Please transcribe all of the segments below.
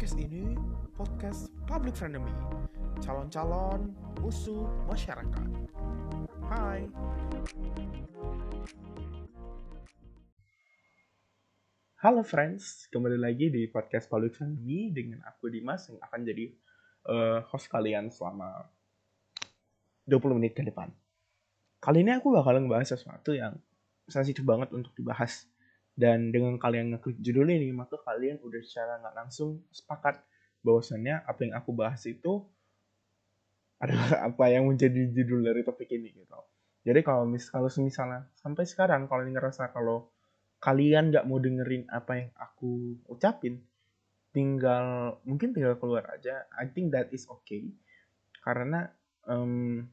Podcast ini podcast public frenemy, calon-calon musuh masyarakat. Hai. Halo friends, kembali lagi di podcast public frenemy dengan aku Dimas yang akan jadi uh, host kalian selama 20 menit ke depan. Kali ini aku bakal ngebahas sesuatu yang sensitif banget untuk dibahas. Dan dengan kalian ngeklik judul ini, maka kalian udah secara nggak langsung sepakat bahwasannya apa yang aku bahas itu adalah apa yang menjadi judul dari topik ini gitu. Jadi kalau mis kalau misalnya sampai sekarang kalau ngerasa kalau kalian nggak mau dengerin apa yang aku ucapin, tinggal mungkin tinggal keluar aja. I think that is okay karena um,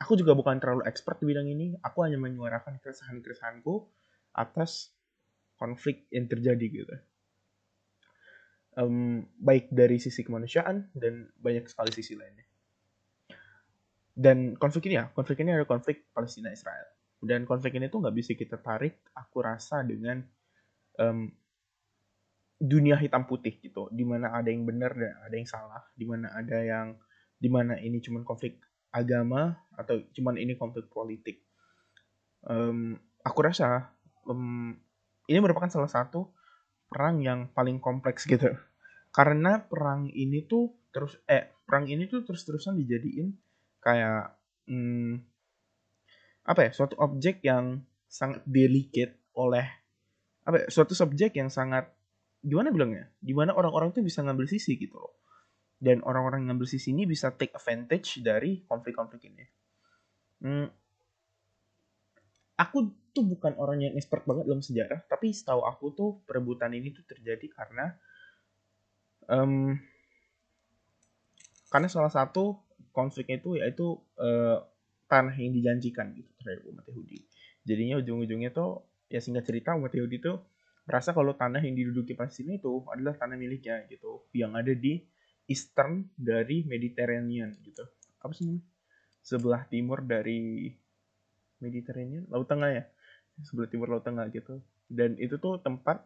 aku juga bukan terlalu expert di bidang ini. Aku hanya menyuarakan keresahan-keresahanku atas konflik yang terjadi gitu. Um, baik dari sisi kemanusiaan dan banyak sekali sisi lainnya. Dan konflik ini ya, konflik ini ada konflik Palestina Israel. Dan konflik ini tuh nggak bisa kita tarik, aku rasa dengan um, dunia hitam putih gitu, di mana ada yang benar dan ada yang salah, di mana ada yang di mana ini cuma konflik agama atau cuman ini konflik politik. Um, aku rasa um, ini merupakan salah satu perang yang paling kompleks gitu. Karena perang ini tuh terus eh perang ini tuh terus terusan dijadiin kayak hmm, apa ya suatu objek yang sangat delicate oleh apa ya, suatu subjek yang sangat gimana bilangnya? Di mana orang-orang tuh bisa ngambil sisi gitu loh. Dan orang-orang yang ngambil sisi ini bisa take advantage dari konflik-konflik ini. Hmm, aku tuh bukan orang yang expert banget dalam sejarah, tapi setahu aku tuh perebutan ini tuh terjadi karena um, karena salah satu konfliknya itu yaitu uh, tanah yang dijanjikan gitu terhadap umat Yahudi. Jadinya ujung-ujungnya tuh ya singkat cerita umat Yahudi tuh merasa kalau tanah yang diduduki Palestina itu adalah tanah miliknya gitu, yang ada di eastern dari Mediterranean gitu. Apa sih Sebelah timur dari Mediterranean, Laut Tengah ya sebelah timur laut tengah gitu. Dan itu tuh tempat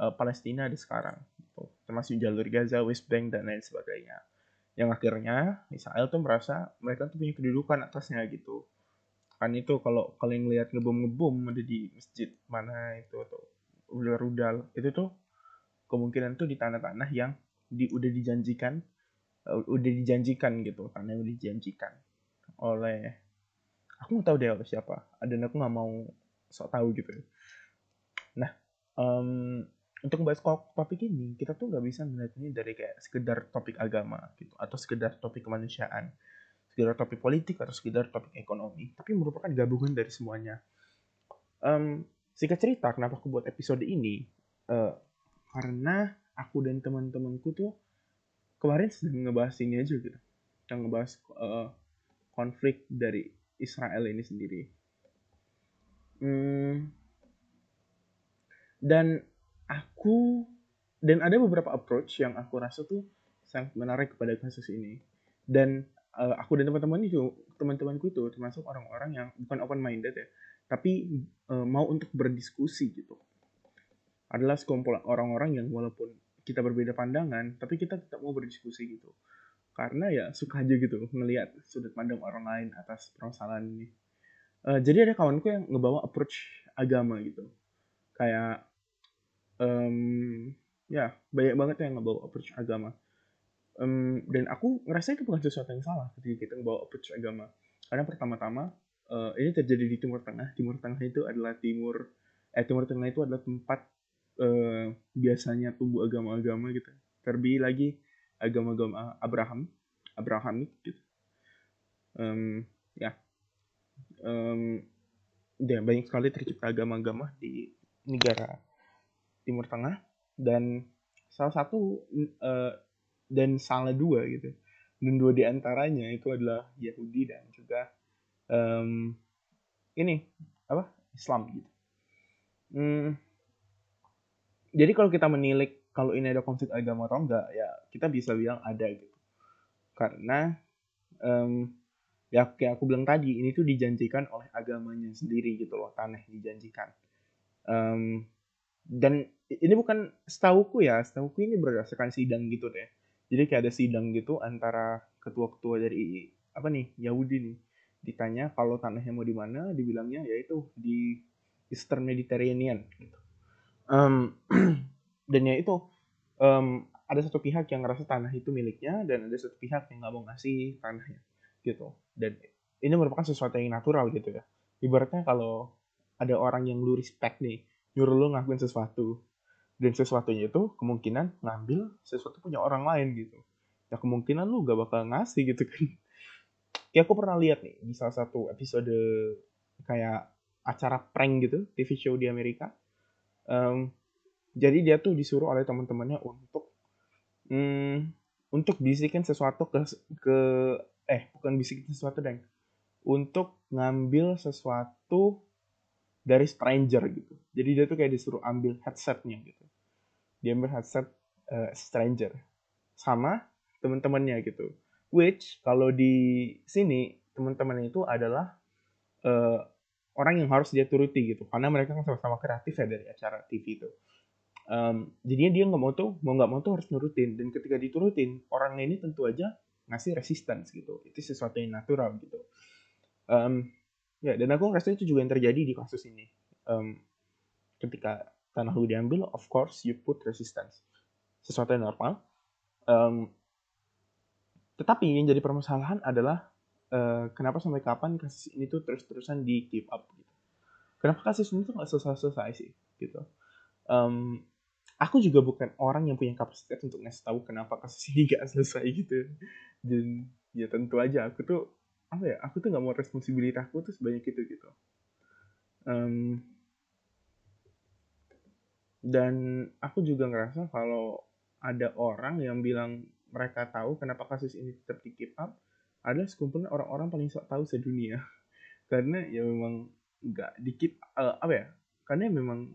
uh, Palestina di sekarang gitu. termasuk jalur Gaza, West Bank dan lain sebagainya. Yang akhirnya Israel tuh merasa mereka tuh punya kedudukan atasnya gitu. Kan itu kalau kalian lihat ngebom ngebom ada di masjid mana itu atau rudal-rudal itu tuh kemungkinan tuh di tanah-tanah yang di udah dijanjikan uh, udah dijanjikan gitu tanah yang udah dijanjikan oleh aku nggak tahu oleh siapa. Dan aku nggak mau sok tahu gitu. Nah um, untuk membahas topik ini kita tuh nggak bisa melihat ini dari kayak sekedar topik agama gitu atau sekedar topik kemanusiaan sekedar topik politik atau sekedar topik ekonomi tapi merupakan gabungan dari semuanya. Um, singkat cerita kenapa aku buat episode ini? Uh, karena aku dan teman-temanku tuh kemarin sedang ngebahas ini aja gitu. Yang ngebahas uh, konflik dari Israel ini sendiri Hmm, dan aku dan ada beberapa approach yang aku rasa tuh sangat menarik kepada kasus ini. Dan uh, aku dan teman-teman itu, teman-temanku itu termasuk orang-orang yang bukan open minded ya, tapi uh, mau untuk berdiskusi gitu. Adalah sekumpulan orang-orang yang walaupun kita berbeda pandangan, tapi kita tetap mau berdiskusi gitu. Karena ya suka aja gitu ngelihat sudut pandang orang lain atas permasalahan ini. Uh, jadi ada kawanku yang ngebawa approach agama gitu. Kayak um, ya banyak banget yang ngebawa approach agama. Um, dan aku ngerasa itu bukan sesuatu yang salah ketika kita ngebawa approach agama. Karena pertama-tama uh, ini terjadi di Timur Tengah. Timur Tengah itu adalah timur eh Timur Tengah itu adalah tempat uh, biasanya tumbuh agama-agama gitu. Terlebih lagi agama-agama Abraham Abrahamik gitu. Um, ya. Um, ya banyak sekali tercipta agama-agama di negara Timur Tengah dan salah satu uh, dan salah dua gitu. Dan dua di antaranya itu adalah Yahudi dan juga um, ini apa? Islam gitu. Hmm, jadi kalau kita menilik kalau ini ada konflik agama atau enggak ya kita bisa bilang ada gitu. Karena um, ya kayak aku bilang tadi ini tuh dijanjikan oleh agamanya sendiri gitu loh tanah dijanjikan. Um, dan ini bukan setauku ya setauku ini berdasarkan sidang gitu deh. Jadi kayak ada sidang gitu antara ketua-ketua dari apa nih Yahudi nih. Ditanya kalau tanahnya mau di mana dibilangnya yaitu di Eastern Mediterranean gitu. um, dan ya itu um, ada satu pihak yang ngerasa tanah itu miliknya dan ada satu pihak yang nggak mau ngasih tanahnya gitu. Dan ini merupakan sesuatu yang natural gitu ya. Ibaratnya kalau ada orang yang lu respect nih nyuruh lu ngakuin sesuatu dan sesuatunya itu kemungkinan ngambil sesuatu punya orang lain gitu. Ya kemungkinan lu gak bakal ngasih gitu kan. Ya aku pernah lihat nih di salah satu episode kayak acara prank gitu TV show di Amerika. Um, jadi dia tuh disuruh oleh teman-temannya untuk um, untuk bisikin sesuatu ke ke eh bukan bisikin sesuatu deng. Untuk ngambil sesuatu dari stranger gitu. Jadi dia tuh kayak disuruh ambil headsetnya gitu. Dia ambil headset uh, stranger sama teman-temannya gitu. Which kalau di sini teman-teman itu adalah uh, orang yang harus dia turuti gitu. Karena mereka kan sama-sama kreatif ya dari acara TV itu um, jadinya dia nggak mau tuh mau nggak mau tuh harus nurutin. Dan ketika diturutin orang ini tentu aja ngasih resistance gitu. Itu sesuatu yang natural gitu. Um, ya dan aku rasa itu juga yang terjadi di kasus ini. Um, ketika tanah lu diambil of course you put resistance. Sesuatu yang normal. Um, tetapi yang jadi permasalahan adalah uh, kenapa sampai kapan kasus ini tuh terus-terusan di keep up gitu. Kenapa kasus ini tuh nggak selesai-selesai sih gitu. Um, aku juga bukan orang yang punya kapasitas untuk ngasih tahu kenapa kasus ini gak selesai gitu. Dan ya tentu aja aku tuh apa ya aku tuh nggak mau responsibilitasku tuh sebanyak itu gitu. Um, dan aku juga ngerasa kalau ada orang yang bilang mereka tahu kenapa kasus ini tetap di keep up adalah sekumpulan orang-orang paling sok tahu sedunia. Karena ya memang nggak di keep uh, apa ya karena memang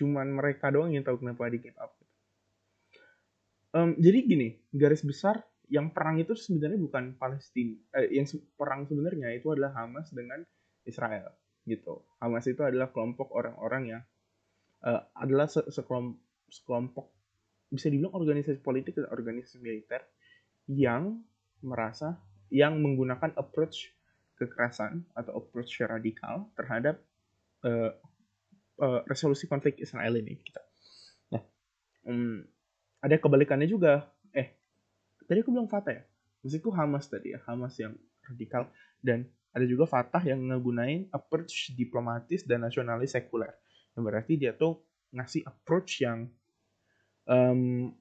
cuman mereka doang yang tahu kenapa di keep up. Um, jadi gini garis besar yang perang itu sebenarnya bukan Palestina eh, yang perang sebenarnya itu adalah Hamas dengan Israel gitu. Hamas itu adalah kelompok orang-orang yang uh, adalah se sekelompok, sekelompok bisa dibilang organisasi politik dan organisasi militer yang merasa yang menggunakan approach kekerasan atau approach radikal terhadap uh, uh, resolusi konflik Israel ini. Gitu. Nah, um, ada kebalikannya juga. Eh, tadi aku bilang Fatah ya maksudku Hamas tadi ya Hamas yang radikal dan ada juga Fatah yang ngegunain approach diplomatis dan nasionalis sekuler yang berarti dia tuh ngasih approach yang um,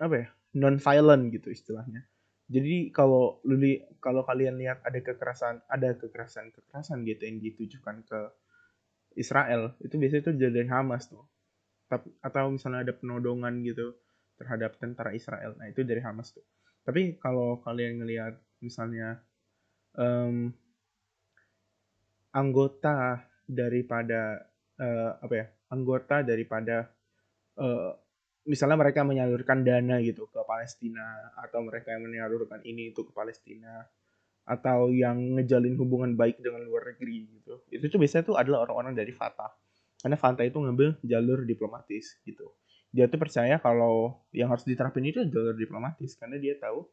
apa ya non violent gitu istilahnya jadi kalau luli kalau kalian lihat ada kekerasan ada kekerasan kekerasan gitu yang ditujukan ke Israel itu biasanya itu jadi Hamas tuh tapi atau misalnya ada penodongan gitu terhadap tentara Israel. Nah itu dari Hamas tuh. Tapi kalau kalian ngelihat misalnya um, anggota daripada uh, apa ya anggota daripada uh, misalnya mereka menyalurkan dana gitu ke Palestina atau mereka yang menyalurkan ini itu ke Palestina atau yang ngejalin hubungan baik dengan luar negeri gitu. Itu tuh biasanya tuh adalah orang-orang dari Fatah. Karena Fatah itu ngambil jalur diplomatis gitu. Dia tuh percaya kalau yang harus diterapin itu jalur diplomatis. Karena dia tahu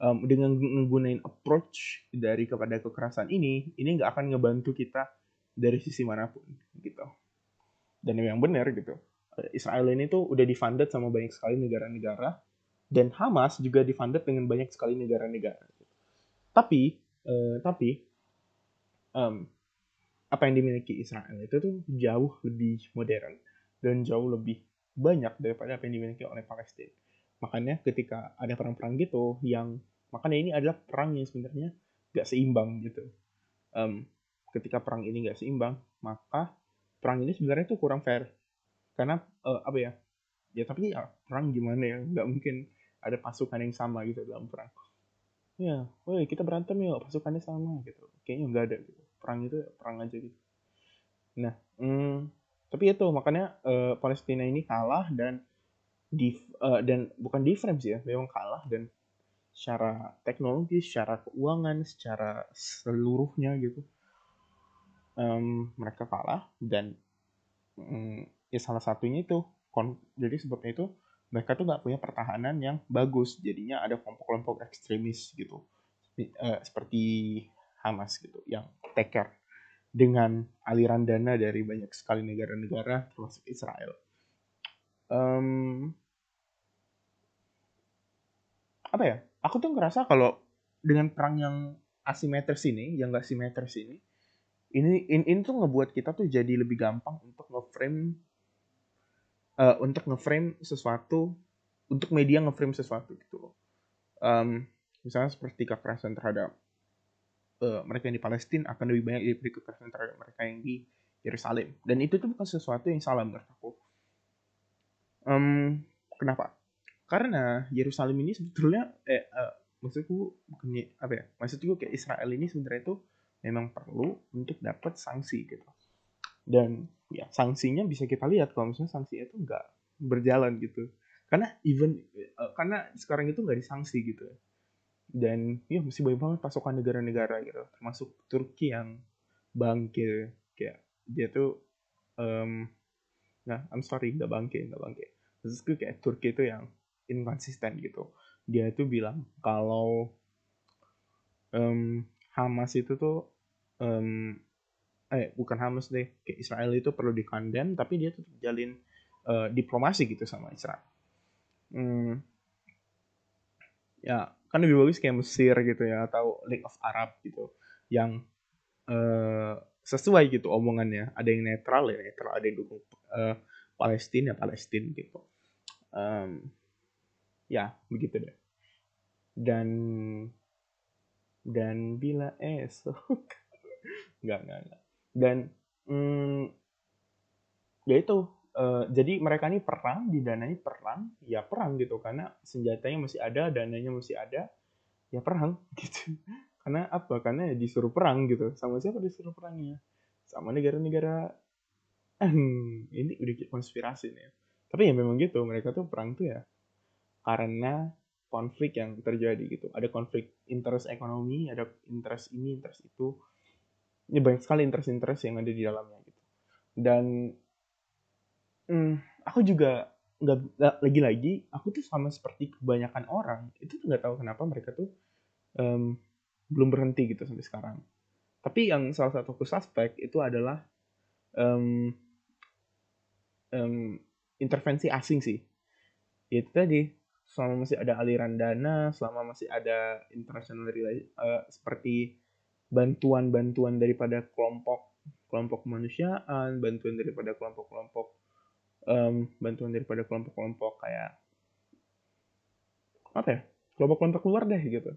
um, dengan menggunakan approach dari kepada kekerasan ini ini nggak akan ngebantu kita dari sisi mana pun gitu. Dan yang benar gitu. Israel ini tuh udah difunded sama banyak sekali negara-negara. Dan Hamas juga difunded dengan banyak sekali negara-negara tapi uh, tapi um, apa yang dimiliki Israel itu tuh jauh lebih modern dan jauh lebih banyak daripada apa yang dimiliki oleh Palestina. Makanya ketika ada perang-perang gitu yang makanya ini adalah perang yang sebenarnya gak seimbang gitu. Um, ketika perang ini gak seimbang, maka perang ini sebenarnya itu kurang fair. Karena uh, apa ya? Ya tapi ya perang gimana ya? Gak mungkin ada pasukan yang sama gitu dalam perang. Ya, woi kita berantem yuk, pasukannya sama gitu. Kayaknya nggak ada gitu. Perang itu perang aja gitu. Nah, hmm, tapi itu makanya uh, Palestina ini kalah dan di uh, dan bukan difference ya memang kalah dan secara teknologi secara keuangan secara seluruhnya gitu um, mereka kalah dan um, ya salah satunya itu jadi sebabnya itu mereka tuh nggak punya pertahanan yang bagus jadinya ada kelompok-kelompok ekstremis gitu uh, seperti Hamas gitu yang take care dengan aliran dana dari banyak sekali negara-negara termasuk Israel. Um, apa ya? Aku tuh ngerasa kalau dengan perang yang asimetris ini, yang gak simetris ini, ini, ini, ini tuh ngebuat kita tuh jadi lebih gampang untuk ngeframe uh, untuk ngeframe sesuatu untuk media ngeframe sesuatu gitu loh. Um, misalnya seperti kekerasan terhadap uh, mereka yang di Palestina akan lebih banyak daripada kekerasan terhadap mereka yang di Yerusalem. Dan itu tuh bukan sesuatu yang salah menurut aku. Um, kenapa? Karena Yerusalem ini sebetulnya eh uh, maksudku bukan apa ya? Maksudku kayak Israel ini sebenarnya itu memang perlu untuk dapat sanksi gitu dan ya sanksinya bisa kita lihat kalau misalnya sanksinya itu nggak berjalan gitu. Karena even uh, karena sekarang itu nggak disanksi gitu. Dan ya masih banyak banget pasukan negara-negara gitu termasuk Turki yang bangkit. Kayak dia tuh um, nah I'm sorry nggak bangkit nggak bangkit. Maksudku kayak Turki itu yang inkonsisten gitu. Dia itu bilang kalau um, Hamas itu tuh um, eh bukan Hamas deh kayak Israel itu perlu dikandem tapi dia tetap jalin uh, diplomasi gitu sama Israel. Hmm, ya kan lebih bagus kayak Mesir gitu ya atau League of Arab gitu yang uh, sesuai gitu omongannya. Ada yang netral ya netral. Ada yang dukung uh, Palestina Palestina gitu. Um, ya begitu deh. Dan dan bila esok? Nggak nggak dan hmm, ya itu uh, jadi mereka ini perang didanai perang ya perang gitu. Karena senjatanya masih ada dananya masih ada ya perang gitu. Karena apa? Karena ya disuruh perang gitu. Sama siapa disuruh perangnya? Sama negara-negara hmm, ini udah konspirasi nih tapi ya memang gitu mereka tuh perang tuh ya karena konflik yang terjadi gitu. Ada konflik interest ekonomi ada interest ini interest itu ini banyak sekali interest-interest yang ada di dalamnya gitu. Dan hmm, aku juga nggak lagi-lagi aku tuh sama seperti kebanyakan orang itu nggak tahu kenapa mereka tuh um, belum berhenti gitu sampai sekarang. Tapi yang salah satu aku suspek itu adalah um, um, intervensi asing sih. Itu tadi selama masih ada aliran dana selama masih ada international uh, seperti bantuan-bantuan daripada kelompok kelompok kemanusiaan, bantuan daripada kelompok-kelompok um, bantuan daripada kelompok-kelompok kayak apa ya kelompok-kelompok luar deh gitu.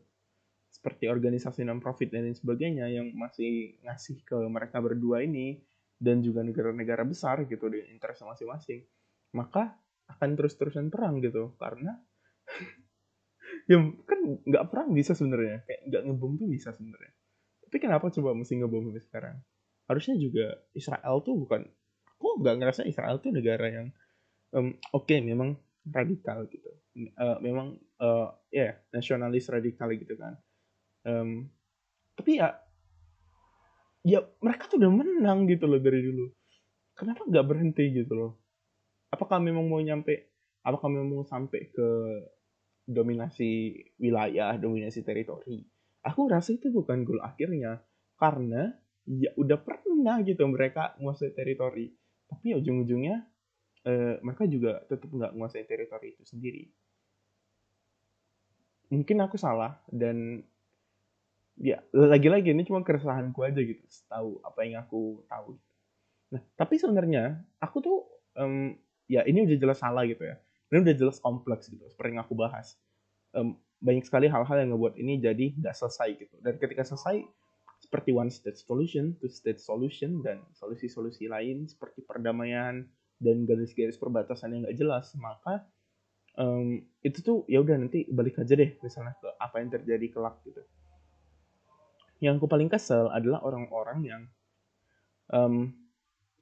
Seperti organisasi non profit dan lain sebagainya yang masih ngasih ke mereka berdua ini dan juga negara-negara besar gitu di interest masing-masing maka akan terus-terusan perang gitu. Karena ya kan nggak perang bisa sebenarnya kayak nggak ngebom tuh bisa sebenarnya tapi kenapa coba mesti ngebom sampai sekarang? Harusnya juga Israel tuh bukan, aku nggak ngerasa Israel tuh negara yang um, oke okay, memang radikal gitu, uh, memang uh, ya yeah, nasionalis radikal gitu kan. Um, tapi ya, ya mereka tuh udah menang gitu loh dari dulu. Kenapa nggak berhenti gitu loh? Apakah memang mau nyampe? Apakah memang mau sampai ke dominasi wilayah, dominasi teritori? Aku rasa itu bukan goal akhirnya. Karena ya udah pernah gitu mereka menguasai teritori. Tapi ya ujung-ujungnya eh, mereka juga tetap nggak menguasai teritori itu sendiri. Mungkin aku salah dan ya lagi-lagi ini cuma keresahanku aja gitu tahu apa yang aku tahu. Nah tapi sebenarnya aku tuh um, ya ini udah jelas salah gitu ya. Ini udah jelas kompleks gitu seperti yang aku bahas. Um, banyak sekali hal-hal yang ngebuat ini jadi nggak selesai gitu. Dan ketika selesai, seperti one state solution, two state solution, dan solusi-solusi lain seperti perdamaian dan garis-garis perbatasan yang nggak jelas, maka um, itu tuh ya udah nanti balik aja deh misalnya ke apa yang terjadi kelak gitu. Yang aku paling kesel adalah orang-orang yang um,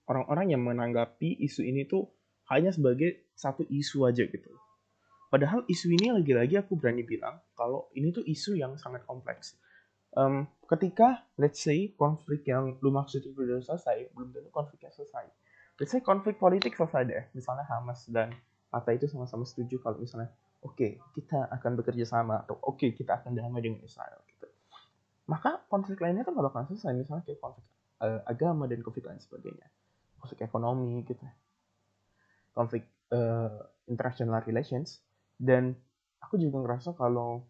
orang-orang yang menanggapi isu ini tuh hanya sebagai satu isu aja gitu Padahal isu ini lagi-lagi aku berani bilang kalau ini tuh isu yang sangat kompleks. Um, ketika let's say konflik yang lu maksud itu sudah selesai, belum tentu konfliknya selesai. biasanya konflik politik selesai deh misalnya Hamas dan Fatah itu sama-sama setuju kalau misalnya oke okay, kita akan bekerja sama atau oke okay, kita akan damai dengan Israel gitu maka konflik lainnya kan gak bakal selesai misalnya kayak konflik uh, agama dan konflik lain sebagainya konflik ekonomi gitu konflik uh, international relations dan aku juga ngerasa kalau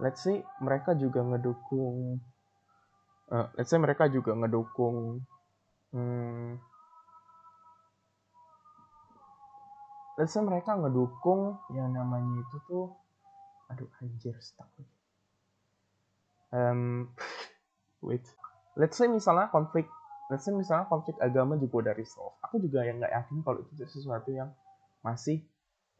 let's say mereka juga ngedukung uh, let's say mereka juga ngedukung hmm, let's say mereka ngedukung yang namanya itu tuh aduh anjir stuck um, wait. Let's say misalnya konflik let's say misalnya konflik agama juga udah resolve. Aku juga yang nggak yakin kalau itu sesuatu yang masih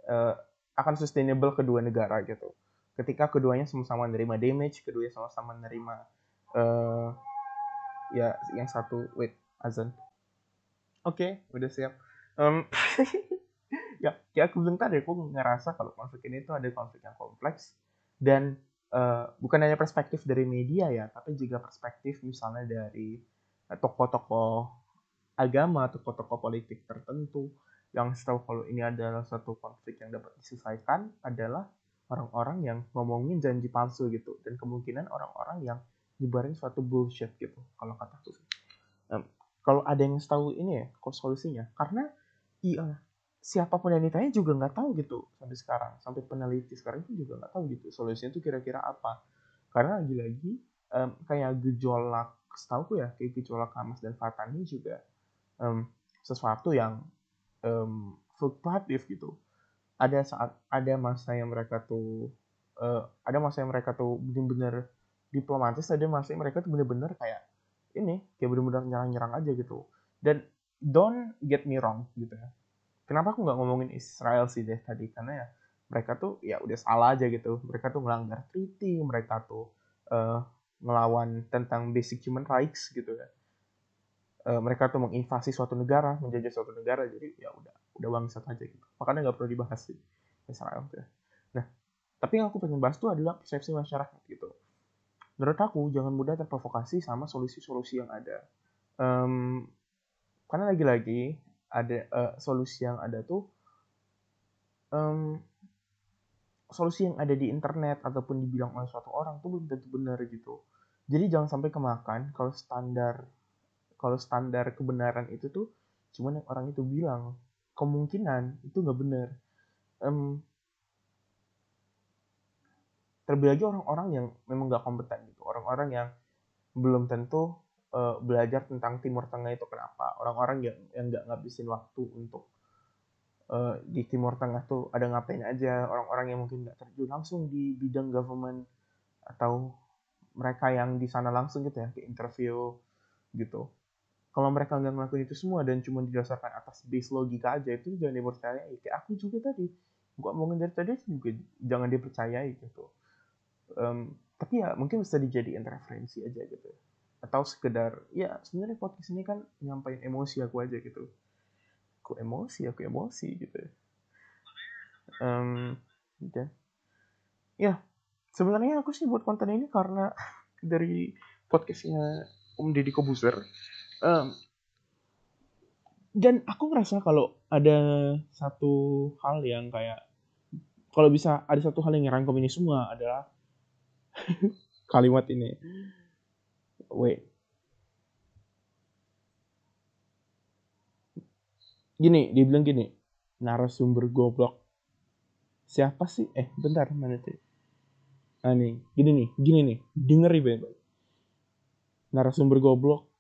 uh, akan sustainable kedua negara gitu. Ketika keduanya sama-sama menerima damage keduanya sama-sama menerima uh, ya yang satu. Wait azan. Oke okay, udah siap. Um, ya kayak aku bilang tadi aku ngerasa kalau konflik ini tuh ada konflik yang kompleks dan uh, bukan hanya perspektif dari media ya tapi juga perspektif misalnya dari tokoh-tokoh agama tokoh-tokoh politik tertentu yang setahu kalau ini adalah satu konflik yang dapat diselesaikan adalah orang-orang yang ngomongin janji palsu gitu. Dan kemungkinan orang-orang yang nyebarin suatu bullshit gitu kalau kataku um, kalau ada yang tahu ini ya kok solusinya? Karena iya siapa pun yang ditanya juga nggak tahu gitu sampai sekarang. Sampai peneliti sekarang itu juga nggak tahu gitu solusinya itu kira-kira apa. Karena lagi-lagi um, kayak gejolak setahu ya kayak gejolak Hamas dan Fatah ini juga um, sesuatu yang um, fluktuatif gitu. Ada saat ada masa yang mereka tuh uh, ada masa yang mereka tuh benar-benar diplomatis ada masa yang mereka tuh benar-benar kayak ini kayak benar-benar nyerang-nyerang aja gitu. Dan don't get me wrong gitu ya. Kenapa aku nggak ngomongin Israel sih deh tadi? Karena ya mereka tuh ya udah salah aja gitu. Mereka tuh melanggar treaty mereka tuh uh, ngelawan tentang basic human rights gitu ya uh, mereka tuh menginvasi suatu negara menjajah suatu negara jadi ya udah udah bangsat aja gitu. Makanya nggak perlu dibahas sih Israel ya. nah tapi yang aku pengen bahas tuh adalah persepsi masyarakat gitu. Menurut aku jangan mudah terprovokasi sama solusi-solusi yang ada. Um, karena lagi-lagi ada uh, solusi yang ada tuh um, solusi yang ada di internet ataupun dibilang oleh suatu orang tuh belum tentu benar gitu. Jadi jangan sampai kemakan kalau standar kalau standar kebenaran itu tuh cuman yang orang itu bilang kemungkinan itu nggak benar um, terlebih lagi orang-orang yang memang nggak kompeten gitu orang-orang yang belum tentu uh, belajar tentang Timur Tengah itu kenapa. Orang-orang yang yang nggak ngabisin waktu untuk uh, di Timur Tengah tuh ada ngapain aja. Orang-orang yang mungkin nggak terjun langsung di bidang government atau mereka yang di sana langsung gitu ya ke interview gitu kalau mereka nggak ngelakuin itu semua dan cuma didasarkan atas base logika aja itu jangan dipercayai. Kayak aku juga tadi gua ngomongin dari tadi juga jangan dipercayai gitu. Um, tapi ya mungkin bisa dijadikan referensi aja gitu. Atau sekedar ya sebenarnya podcast ini kan nyampain emosi aku aja gitu. Aku emosi? Aku emosi gitu. Um, dan ya sebenarnya aku sih buat konten ini karena dari podcastnya Om Deddy Kobuser um, dan aku ngerasa kalau ada satu hal yang kayak kalau bisa ada satu hal yang ngerangkum ini semua adalah kalimat ini. Wait gini dia bilang gini narasumber goblok. Siapa sih? Eh bentar mana sih? Ah nih gini nih gini nih denger baik narasumber goblok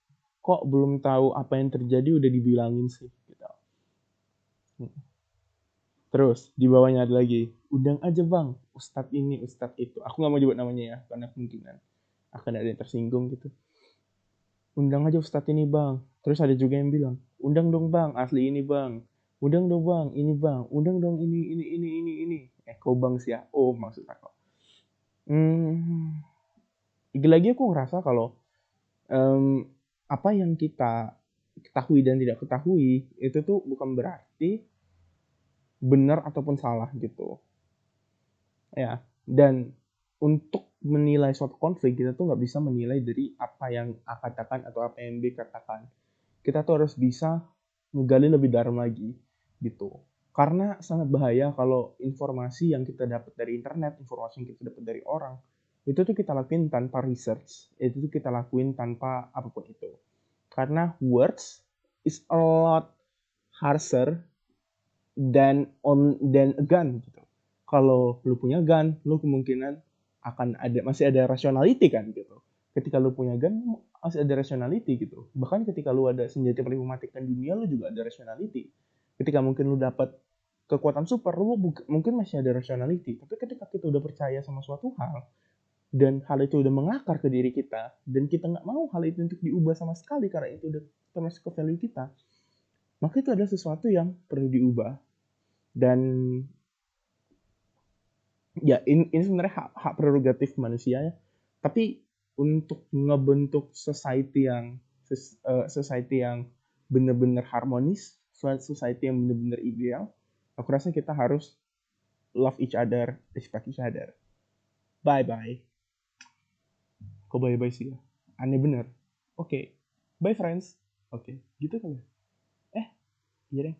kok belum tahu apa yang terjadi udah dibilangin sih gitu. Terus di bawahnya ada lagi, undang aja bang, ustadz ini, ustadz itu. Aku nggak mau jemput namanya ya, karena kemungkinan akan ada yang tersinggung gitu. Undang aja ustadz ini bang. Terus ada juga yang bilang, undang dong bang, asli ini bang. Undang dong bang, ini bang. Undang dong ini, ini, ini, ini, ini. Eh, kau bang sih ya? Oh, maksud aku. Hmm, lagi-lagi aku ngerasa kalau um, apa yang kita ketahui dan tidak ketahui itu tuh bukan berarti benar ataupun salah gitu. Ya dan untuk menilai suatu konflik kita tuh nggak bisa menilai dari apa yang A katakan atau apa yang B katakan. Kita tuh harus bisa ngegali lebih dalam lagi gitu. Karena sangat bahaya kalau informasi yang kita dapat dari internet informasi yang kita dapat dari orang itu tuh kita lakuin tanpa research. Itu tuh kita lakuin tanpa apa pun itu. Karena words is a lot harsher than on than a gun gitu. Kalau lu punya gun lu kemungkinan akan ada masih ada rationality kan gitu. Ketika lu punya gun masih ada rationality gitu. Bahkan ketika lu ada senjata paling mematikan dunia lu juga ada rationality. Ketika mungkin lu dapat kekuatan super lu mungkin masih ada rationality. Tapi ketika kita udah percaya sama suatu hal dan hal itu udah mengakar ke diri kita. Dan kita nggak mau hal itu untuk diubah sama sekali karena itu udah termasuk ke value kita. Maka itu adalah sesuatu yang perlu diubah. Dan ya ini, ini sebenarnya hak, hak prerogatif manusia ya. Tapi untuk ngebentuk society yang uh, society yang benar-benar harmonis society yang benar-benar ideal aku rasa kita harus love each other respect each other. Bye bye kok bye bye sih ya aneh bener oke okay. bye friends oke okay. gitu kali ya. eh iya deh